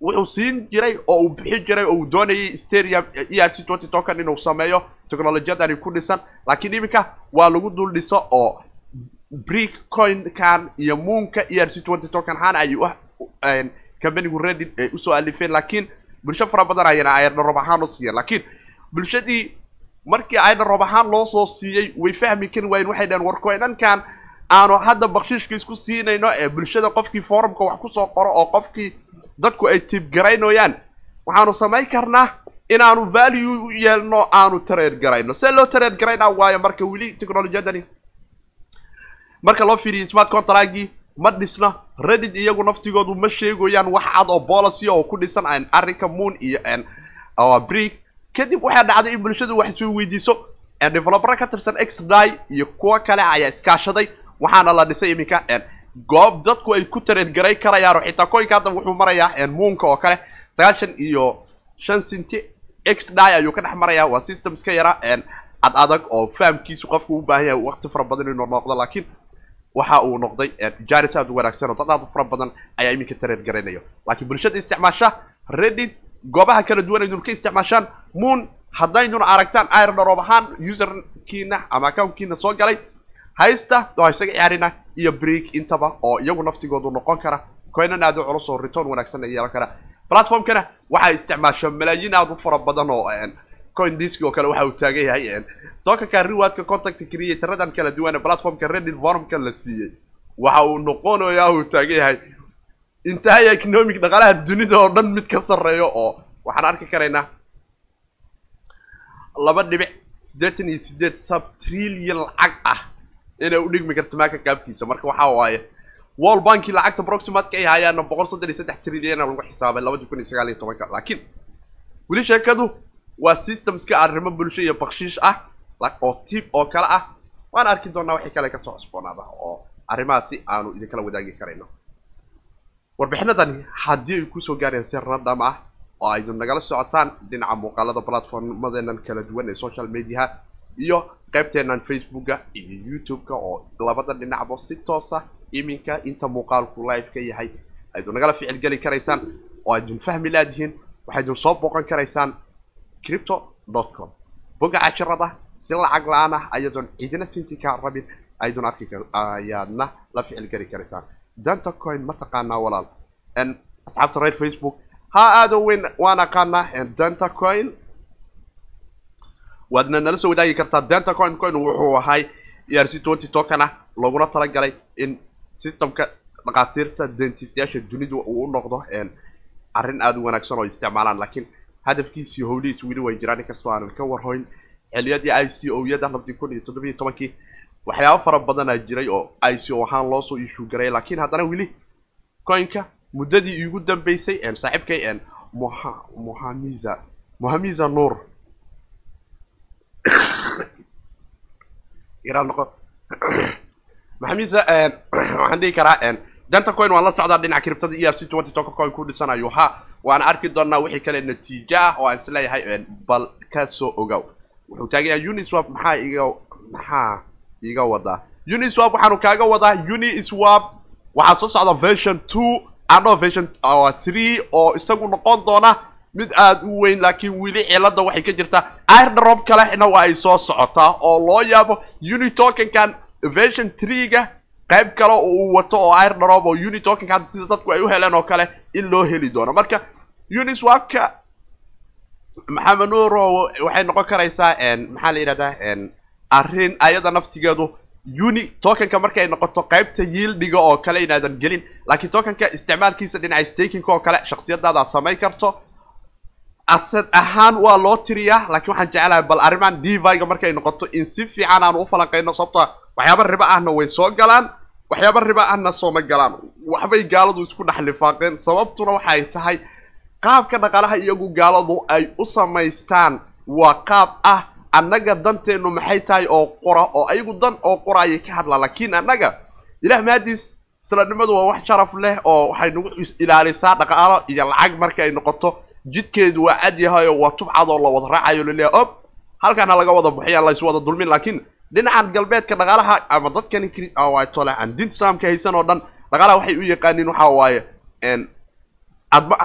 B: wuxuu siin jiray oo uu bixi jiray oo uu doonayay stadium e r c twenty token inuu sameeyo. Technolojiyadani ku dhisan. Laakiin iminka waa lagu dul dhiso oo brick coinkan iyo moonka e r c twenty token ahaan ay companigu reddit ay u soo alifeen. Laakiin bulsho fara badan ayana ayardharob ahaan loo siiyeen. Laakiin bulshadii markii ayardharob ahaan loo soo siiyey way fahmi kari waayeen waxay dhaheen war coinankan aanu hadda bakshiishka isku siinayno ee bulshada qofkii forumka wax ku soo qoro oo qofkii dadku ay tibgaraynooyaan waxaanu samayn karnaa inaanu value u yeelno aanu tareer garayno see loo tareer garaynaa waayo marka weli technolojiyadani marka loo fiiriyo smart contractgii ma dhisna reddit iyagu naftigoodu ma sheegoyaan wax cad oo policy oo ku dhisan arrinka moon iyo brick. Kadib waxaa dhacday in bulshadu wax isoo weydiiso developera ka tirsan xdi iyo kuwo kale ayaa iskaashaday waxaana la dhisay iminka goob dadku ay ku tareer garay karayaan oo xitaa coinka hadda wuxuu marayaa moonka oo kale sagaashan iyo shan cinti xdi ayuu ka dhex marayaa waa system iska yara cad adag oo fahamkiisu qofku u baahan yahay waqti fara badan inuu noqdo laakiin waxa uu noqday jaris aad u wanaagsan oo dad aad fara badan ayaa iminka tareer garaynayo laakiin bulshada isticmaasha reddit goobaha kala duwan aydun ka isticmaashaan moon haddayduna aragtaan airdharoob ahaan userkiina ama accountkiina soo galay haysta oo isaga ciyaarina iyo break intaba oo iyagu naftigoodu noqon kara. Coinan aad u culus oo return wanaagsan ay yeelan kara platformkana waxaa isticmaasha malaayiin aad u fara badan oo coin disk oo kale waxa uu taagan yahay dokanka rewardka contact creataradan kala duwan ee platformka reddit forumka la siiyey. Waxa uu noqonayaa uu taagan yahay. Intahay economic dhaqaalaha dunida oo dhan mid ka sarreeyo oo waxaan arki karaynaa laba dhibic siddeetan iyo sideed sub trillion lacag ah inay u dhigmi karto maaka kaabkiisa marka waxaa waaye wall banki lacagta proximatka ay hayaana boqol soddon iyo saddex trilliona lagu xisaabay labadi kun iyo sagaal iyo tobanka. Laakiin weli sheekadu waa systemska arrimo bulsho iyo bakshiish ah oo tib oo kale ah. Waan arki doonaa waxay kale ka soo cusboonaada oo arrimahaasi aanu idinkala wadaagi karayno. Warbixinadani haddii ay ku soo gaarayaan si random ah oo aydu nagala socotaan dhinaca muuqaalada platformadeenan kala duwan ee social mediaha iyo qaybteenan facebooka iyo youtube-ka oo labada dhinacba si toosa iminka inta muuqaalku live ka yahay. Aydu nagala ficil geli karaysaan oo aydun fahmi laadihiin waxaydun soo booqan karaysaan cripto dot com. Bogga cashirada si lacag la'aan ah ayadoon ciidina sinti rabin aydun arki ayaadna la ficil geli karaysaan. Danta coin ma taqaanaa walaal. Asxaabta reer facebook ha aada weyn waan aqaanaa danta coin waadna nala soo wadaagi kartaa. Danta coin coin wuxuu ahay e r c twenty token ah looguna talagalay in systemka dhakhaatiirta dentistayaasha dunidu uu u noqdo arrin aada u wanaagsan oo isticmaalaan. Laakiin hadafkiisi iyo howlihiis weli way jiraan. Inkastoo aanan ka warhoyn xiliyadii i c o yada labdii kun iyo toddoba iyo tobankii waxyaabo fara badanaa jiray oo i c o ahaan loosoo issue garay. Laakiin haddana weli coinka muddadii iigu dambeysay saaxiibkay muha muhamiza muhamiza nuur noqo muhamiza waxaan dhihi karaa danta coin waan la socdaa dhinaca criptada e r c twenty toka coin ku dhisanayo. Ha waan arki doonaa wixii kale natiijo ah oo aan is leeyahay bal ka soo ogow. Wuxuu taagan yahay uniswap maxaa iga maxaa iga wadaa uniswap waxaanu kaaga wadaa uniswap. Waxaa soo socda version two ano version three oo isagu noqon doona mid aada u weyn laakiin weli cilada waxay ka jirtaa. Airdrop kalena waa ay soo socotaa oo loo yaabo unitokenkan version three-ga. Qayb kale oo uu wato oo airdrop oo unitokenka hadda sida dadku ay u heleen oo kale in loo heli doono. Marka uniswapka maxamed nuuro waxay noqon karaysaa maxaa la yidhahdaa arrin ayada naftigeedu uni tokenka markay noqoto qaybta yiildiga oo kale inaadan gelin. Laakiin tokenka isticmaalkiisa dhinaca stakinka oo kale shaksiyadaada samayn karto asad ahaan waa loo tiriyaa laakiin waxaan jeclahay bal arrimahan diviga markay noqoto in si fiican aanu u falanqayno sababto waxyaaba riba ahna way soo galaan waxyaaba riba ahna sooma galaan. Waxbay gaaladu isku dhex lifaaqeen sababtuna waxay tahay qaabka dhaqaalaha iyagu gaaladu ay u samaystaan waa qaab ah annaga danteennu maxay tahay oo qora oo ayagu dan oo qora ayay ka hadlaan laakiin annaga ilah maadiis islanimadu waa wax sharaf leh oo waxay nagu ilaalisaa dhaqaalo iyo lacag marka ay noqoto jidkeedu waa cad yahay oo waa tubcad oo la wada raacayo la leeyahay ob halkaana laga wada buxiyaan lays wada dulmin laakiin dhinacan galbeedka dhaqaalaha ama dadkani tole aan diinta islaamka haysan oo dhan dhaqaalaha waxay u yaqaaniin waxa waaye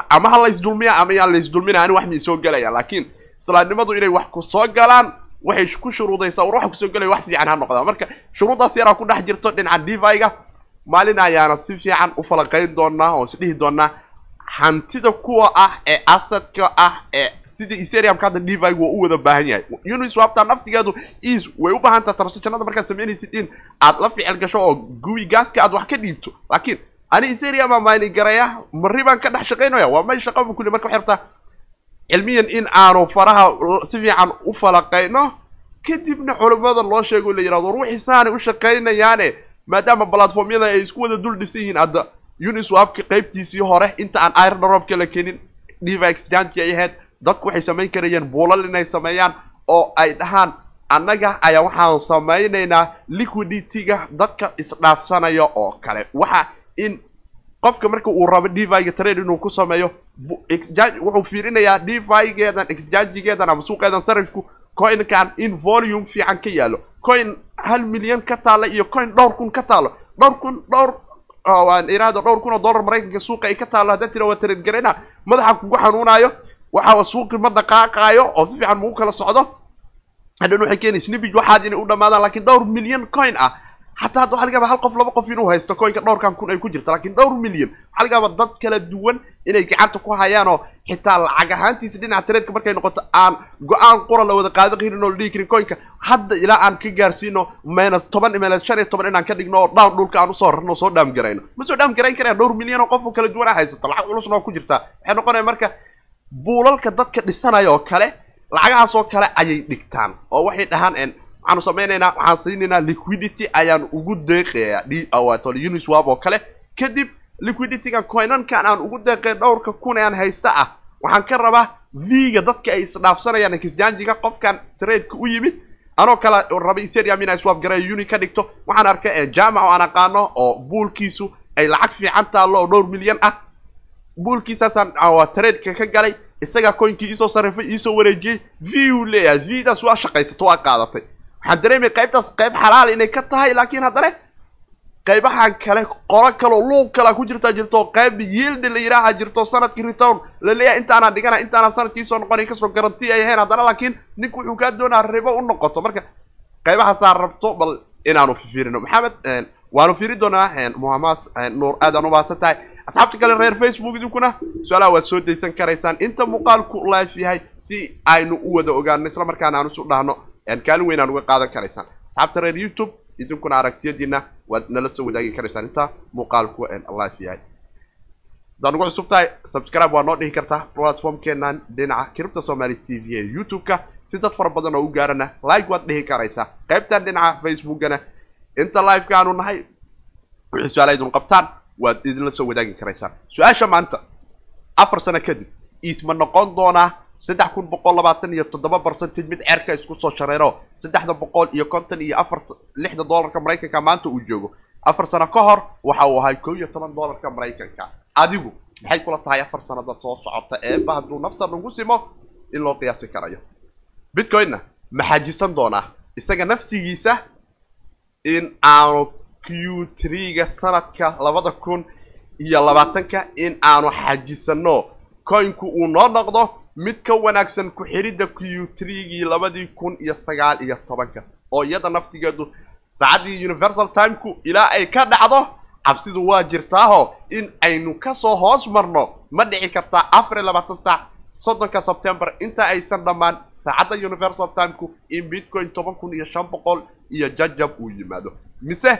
B: ama ha laysdulmiya ama yaan laysdulmina ani wax mii soo gelaya laakiin islaamnimadu inay wax ku soo galaan waxay ku shuruudaysaa war waxa ku soo gelaya wax fiican ha noqdaa marka shuruuddaas yaraa ku dhex jirto dhinaca diviga maalin ayaana si fiican u falanqayn doonaa oo is dhihi doonaa hantida kuwa ah ee asadka ah ee sida ethereumka hadda diviga waa u wada baahan yahay. Uniswapta naftigeedu is way u baahan taha transactionada markaad samaynaysid in aad la ficil gasho oo guwi gaaska aad wax ka dhiibto. Laakiin ani ethereum aa maani garaya marri baan ka dhex shaqaynaya? Waa may shaqaba kulli marka waxay rabtaa cilmiyan in aanu faraha si fiican u falaqayno kadibna culimmada loo sheego la yiraahdo war wixii saanay u shaqaynayaane maadaama platformyada ay isku wada dul dhisan yihiin hadda uniswapka qaybtiisii hore inta aan airdropka la kenin diva exchange ay ahayd dadku waxay samayn karayeen buulal inay sameeyaan oo ay dhahaan annaga ayaa waxaan samaynaynaa liquidityga dadka isdhaafsanaya oo kale. Waxa in qofka marka uu rabo diviga trade inuu ku sameeyo wuxuu fiirinayaa divigeedan exchangegeedan ama suuqeedan sarifku coinkan in volume fiican ka yaalo coin hal milyan ka taalla iyo coin dhowr kun ka taalo dhowr kun dhowr waan iraado dhowr kun oo dollar maraykanka suuqa ay ka taalo haddaad tira waa trade garayna madaxa kugu xanuunayo waxa suuqi ma dhaqaaqaayo oo si fiican mugu kala socdo. Hadhan waxay keenay snibig waxaad inay u dhamaadaan laakiin dhowr milyan coin ah xataa hadda waxa laga yaaba hal qof laba qof inuu haysto coinka dhowrkan kun ay ku jirta laakiin dhowr milyan. Waxaa laga yaaba dad kala duwan inay gacanta ku hayaan oo xitaa lacag ahaantiisa dhinaca tareedka markay noqoto aan go'aan qura la wada qaado qirin oo la dhihi karin coinka hadda ilaa aan ka gaarsiino minus toban minus shan iyo toban inaan ka dhigno oo down dhulka aan u soo rarno soo dhaam garayno ma soo dhaam garayn karayaan dhowr milyan oo qof oo kala duwan a haysato lacag culusna oo ku jirtaa waxay noqonaya marka buulalka dadka dhisanaya oo kale lacagahaas oo kale ayay dhigtaan oo waxay dhahaan waxaanu samaynaynaa waxaan siinaynaa liquidity ayaan ugu deeqayaa d uniswap oo kale kadib liquiditygan coinankan aan ugu deeqay dhowrka kun ee aan haysta ah. Waxaan ka rabaa v-ga dadka ay isdhaafsanayaan exchangiga qofkan tradeka u yimid. Anoo kale raba ethereum inaa swap garay uni ka dhigto. Waxaan arkay jaamac oo aan aqaano oo buulkiisu ay lacag fiican taallo oo dhowr milyan ah. Buulkiisaasaan tradeka ka galay. Isagaa coinkii iisoo sarrifay iisoo wareejiyey v uu leeyahay v-daas waa shaqaysato waa qaadatay waxaan dareemaya qaybtaas qayb xalaal inay ka tahay laakiin haddana qaybahan kale qolo kaleo luuq kalea ku jirtaa jirto qayb yiildi la yidhaaha jirto sannadkii return la leeyahay intaanaan dhigana intaanaan sannadkii soo noqon inkastoo garanti ay ahayn haddana laakiin ninku wuxuu kaa doonaa ribo u noqoto. Marka qaybahaasaan rabto bal inaanu fiirino maxamed waanu fiiri doonaa muhamaas nuur aadaan u mahadsan tahay. Asxaabta kale reer facebook idinkuna su'aalaha waad soo daysan karaysaan. Inta muuqaalku live yahay si aynu u wada ogaano isla markaana aan isu dhahno kaalin weyn aan uga qaadan karaysaan asxaabta reer youtube idinkuna aragtiyadiina waad nala soo wadaagi karaysaan inta muuqaalku live yahay haddaad ugu cusub tahay subscribe waa noo dhihi kartaa platformkeenan dhinaca kiribta somali t v ee youtube-ka si dad fara badan oo u gaarana like waad dhihi karaysaa qaybtan dhinaca facebookana inta liveka aanu nahay wixii su'aala idin qabtaan waad idinla soo wadaagi karaysaan su'aasha maanta afar sano kadib isma noqon doonaa saddex kun boqol labaatan iyo toddoba percentage mid ceerka isku soo shareero. Saddexda boqol iyo konton iyo afar lixda dollarka maraykanka maanta uu joogo. Afar sano ka hor waxa uu ahay kow iyo toban dollarka maraykanka. Adigu maxay kula tahay afar sanadaad soo socota eeba hadduu nafta nagu simo in loo qiyaasi karayo? Bitcoinna ma xajisan doonaa isaga naftigiisa in aanu q tree-ga sanadka labada kun iyo labaatanka in aanu xajisano coinku uu noo noqdo mid ka wanaagsan ku-xidhidda q tree-gii labadii kun iyo sagaal iyo tobanka oo iyada naftigeedu saacaddii universal timeku ilaa ay ka dhacdo cabsidu waa jirtaaho in aynu ka soo hoos marno. Ma dhici kartaa afar iyo labaatan saac soddonka sebtembar inta aysan dhammaan saacadda universal timeku in bitcoin toban kun iyo shan boqol iyo jajab uu yimaado. Mise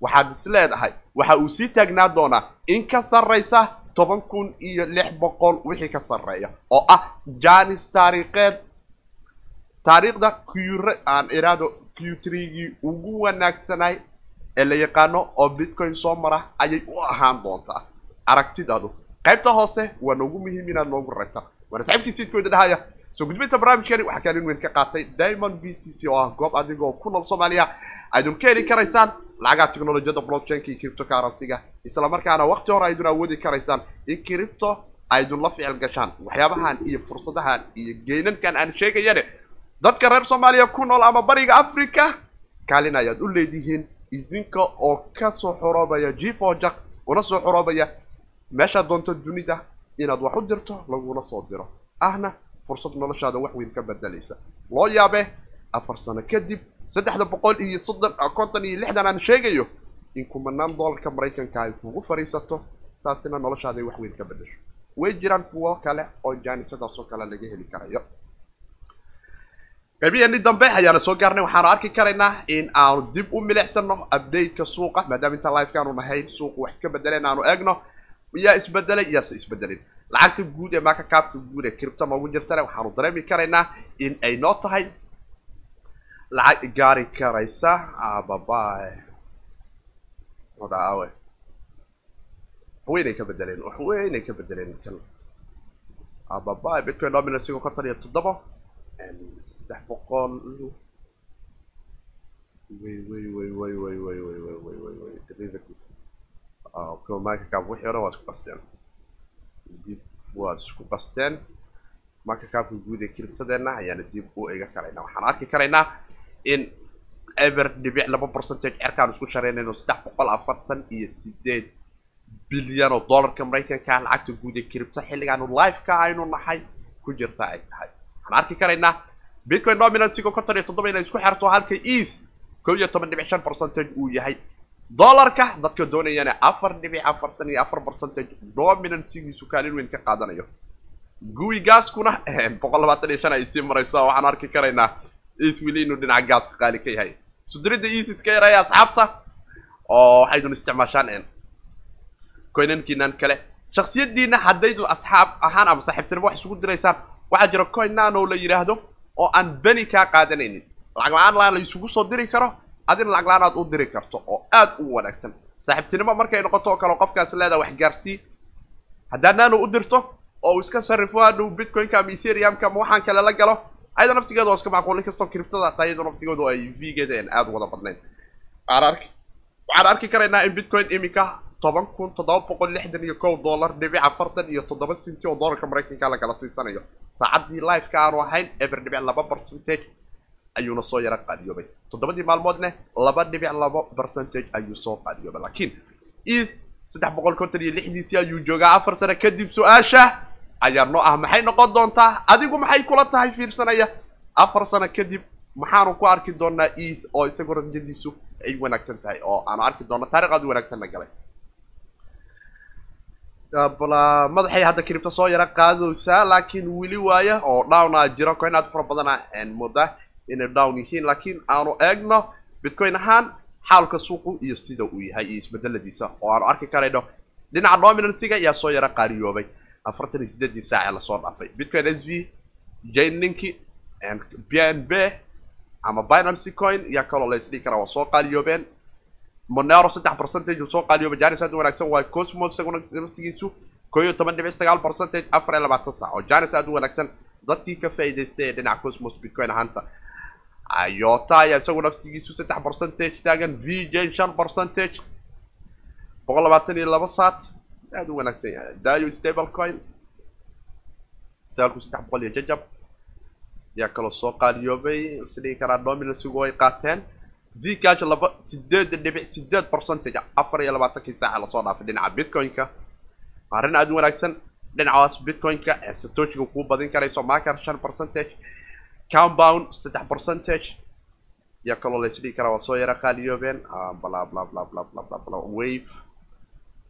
B: waxaad is leedahay waxa uu sii taagnaa doonaa in ka sarraysa toban kun iyo lix boqol wixii ka sarreeya oo ah janis taariikheed. Taariikhda qre aan iraado q3gii ugu wanaagsanay ee la yaqaano oo bitcoin soo mara ayay u ahaan doontaa. Aragtidaadu qaybta hoose waa noogu muhiim inaad noogu ragta waana saxiibkii siidkooda dhahaya. Soo gudbinta barnaamijkani waxaa kaalin weyn ka qaatay diamond b t c oo ah goob adigoo ku nool soomaaliya. Aydun ka heli karaysaan lacagaha teknolojiyadda blockchainka iyo cryptocurrency-ga isla markaana waqti hore aydun awoodi karaysaan in cripto aydun la ficil gashaan waxyaabahan iyo fursadahan iyo geynankan aan sheegayane dadka reer soomaaliya ku nool ama bariga africa kaalin ayaad u leedihiin idinka oo ka soo xoroobaya gfojak una soo xoroobaya meeshaad doonto dunida inaad wax u dirto laguna soo diro ahna fursad noloshaada wax weyn ka bedelaysa loo yaabe afar sano kadib saddexda boqol iyo soddon konton iyo lixdan aan sheegayo in kumanaan doolarka maraykanka ay kugu fadhiisato taasina noloshaada ay wax weyn ka bedesho. Way jiraan kuwo kale oo jaanisadaas oo kale laga heli karayo. Qaybiyeenii dambe ayaana soo gaarnay waxaanu arki karaynaa in aanu dib u milicsano update-ka suuqa maadaama inta live-kaanu nahay suuqu wax iska bedeleen aanu eegno yaa isbedelay yaase isbedelin lacagta guud ee maaka kaabka guud ee cripto noogu jirtane waxaanu dareemi karaynaa in ay noo tahay lacag gaari karaysa? Ababae odaawe waxweynay ka bedeleen waxweynay ka bedeleen kan. Ababae bitcoin dominancygu konton iyo toddoba saddex boqol. Way way way way way way way way way way way derivative ko marka cap wixii hore waa isku qasteen dib waa isku qasteen marka capka guud ee criptadeenna ayaana dib u ega karaynaa. Waxaan arki karaynaa in ever dhibic laba percentage cerkaan isku shareynayno saddex boqol afartan iyo sideed bilyan oo dollarka maraykanka lacagta guud ee cripto xilligaanu live-ka aynu nahay ku jirta ay tahay. Waxaan arki karaynaa bitcoin dominancyga konton iyo toddoba inay isku xerto halka eth kow iyo toban dhibic shan percentage uu yahay. Dollarka dadka doonayana afar dhibic afartan iyo afar percentage dominancygiisu kaalin weyn ka qaadanayo. Guwi gaaskuna boqol labaatan iyo shan ay sii marayso waxaan arki karaynaa eth wili inuu dhinaca gaaska qaali ka yahay sudirida eth iska yaraya asxaabta oo waxaydun isticmaashaan coinankiinan kale shaksiyadiina haddaydu asxaab ahaan ama saaxiibtinimo wax isugu diraysaan waxaa jira coin nano la yidhaahdo oo aan beni kaa qaadanaynin lacag la'aan laan la isugu soo diri karo adina lacag la'aan aad u diri karto oo aad u wanaagsan saaxiibtinimo markay noqoto oo kale qofkaas leedaha wax gaarsii haddaa nano u dirto oo iska sarrifo hadhow bitcoinka ama ethereumka ama waxaan kale la galo ayada naftigeeda oo iska macquul inkastoo criptada taa iyada naftigeedu ay v-geeda aan aada wada badnayn waxaan arki karaynaa in bitcoin iminka toban kun toddoba boqol lixdan iyo kow dollar dhibic afartan iyo toddoba sinti oo dollarka maraykanka lagala siisanayo saacaddii live-ka aanu ahayn eber dhibic laba percentage. Ayuuna soo yaro qaadiyoobay toddobadii maalmoodne laba dhibic laba percentage ayuu soo qaadiyoobay laakiin eth saddex boqol konton iyo lixdiisii ayuu joogaa afar sano kadib su'aasha ayaa noo ah maxay noqon doontaa? Adigu maxay kula tahay fiirsanaya? Afar sano kadib maxaanu ku arki doonaa eth oo isagoo rajadiisu ay wanaagsan tahay oo aanu arki doono taariikh aad u wanaagsanna galay. Madaxay hadda cripto soo yaro qaadaysaa laakiin weli waaya oo downa jiro. Coin aad fara badana mooda inay down yihiin laakiin aanu eegno bitcoin ahaan xaalka suuqu iyo sida uu yahay iyo isbedeladiisa oo aanu arki karayno. Dhinaca dominancyga ayaa soo yaro qaariyoobay afartan iyo sideedii saace la soo dhaafay bitcoin s v jaininki b n b ama binancy coin yaa kaloo la isdhigi karaa waa soo qaaliyoobeen monero saddex percentage soo qaaliyoobay janis aad u wanaagsan waa cosmo isaguna naftigiisu koo iyo toban dhibic sagaal percentage afar iyo labaatan sac oo janis aad u wanaagsan dadkii ka faa'iidaystay ee dhinaca cosmos bitcoin ahaanta ayota ayaa isagu naftigiisu saddex percentage taagan v j shan percentage boqol labaatan iyo laba saat aad u wanaagsan yahay dayo stable coin sagaalku saddex boqol iyo jajab ayaa kaloo soo qaaliyoobay isdhigi karaa dominancygu ay qaateen zcash laba sideed dhibic sideed percentage afar iyo labaatankii saaca la soo dhaafay dhinaca bitcoin-ka arrin aada u wanaagsan dhinacaas bitcoin-ka ee satoshiga kuu badin karayso marker shan percentage compound saddex percentage ayaa kaloo la isdhigi karaa waa soo yara qaaliyoobeen bla bla bla bla bla bla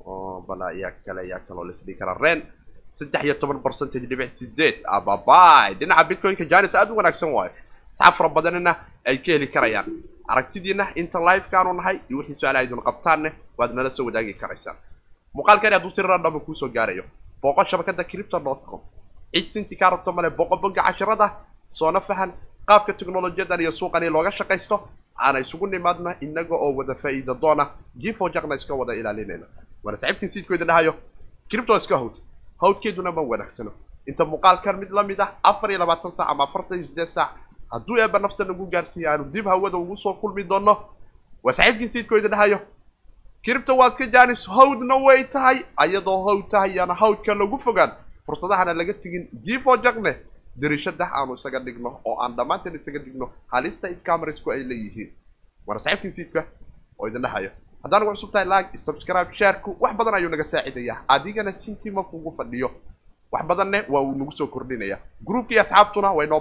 B: oo bala ayaa kale ayaa kaloo la isdhigi karaa. Ren saddex iyo toban percentage dhibic sideed ababay dhinaca bitcoinka janis aada u wanaagsan waayo. Asxaab fara badanina ay ka heli karayaan. Aragtidiina inta livekaanu nahay iyo wixii su'aalaha idin qabtaanne waad nala soo wadaagi karaysaan. Muuqaalkani hadduu si randhama kuusoo gaarayo booqo shabakada cripto dot com. Cid sinti kaa rabto male boqo boga casharada soona fahan qaabka teknolojiyadan iyo suuqani looga shaqaysto aana isugu nimaadna inaga oo wada faa'iida doona. Gifo jaqna iska wada ilaalinayna waana saxiibkin siidkooda dhahayo cripto iska hawd hawdkeeduna ma wanaagsano inta muuqaalkan mid la mid ah afar iyo labaatan saac ama afartan iyo siddeed saac hadduu eeba nafta nagu gaarsiiya aanu dib hawada ugu soo kulmi doono waa saxiibkin siidkooda dhahayo cripto waa iska jaanis hawdna way tahay ayadoo hawd tahay yaana hawdka lagu fogaan fursadahana laga tegin gifo jaqne dariishada aanu isaga dhigno oo aan dhammaanteen isaga dhigno halista scamarisku ay leeyihiin waana saxiibkii siidka oo idin dhahayo haddaan ugu cusub tahay like subscribe shareku wax badan ayuu naga saacidayaa adigana sintii ma kugu fadhiyo. Wax badanne waa uu nagu soo kordhinaya. Groupkii asxaabtuna way noo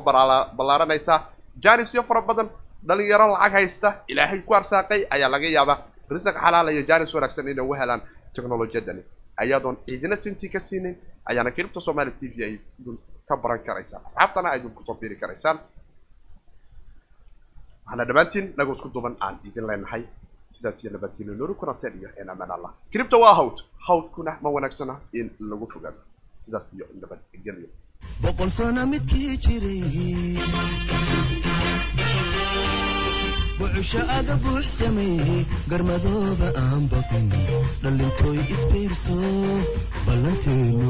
B: ballaaranaysaa janisyo fara badan dhalinyaro lacag haysta ilaahay ku arsaaqay ayaa laga yaabaa. Risaq xalaal iyo janis wanaagsan inay u helaan teknolojiyadani. Ayadoon ciidina sintii ka siinin ayaana cripto somali t v ay ka baran karaysaan. Asxaabtana ay idin ku soo fiiri karaysaan. Waxaana dhammaantiin nagu isku duban aan idin leenahay sidaas nabadgelyo noori kulanteen iyo in amaan allah. Cripto waa hawd. Hawdkuna ma wanaagsana in lagu fogaado. Sidaas iyo nabadgelyo
A: boqol aga buux garmadooba aan baqin dhalintooy isbiirso ballanteenu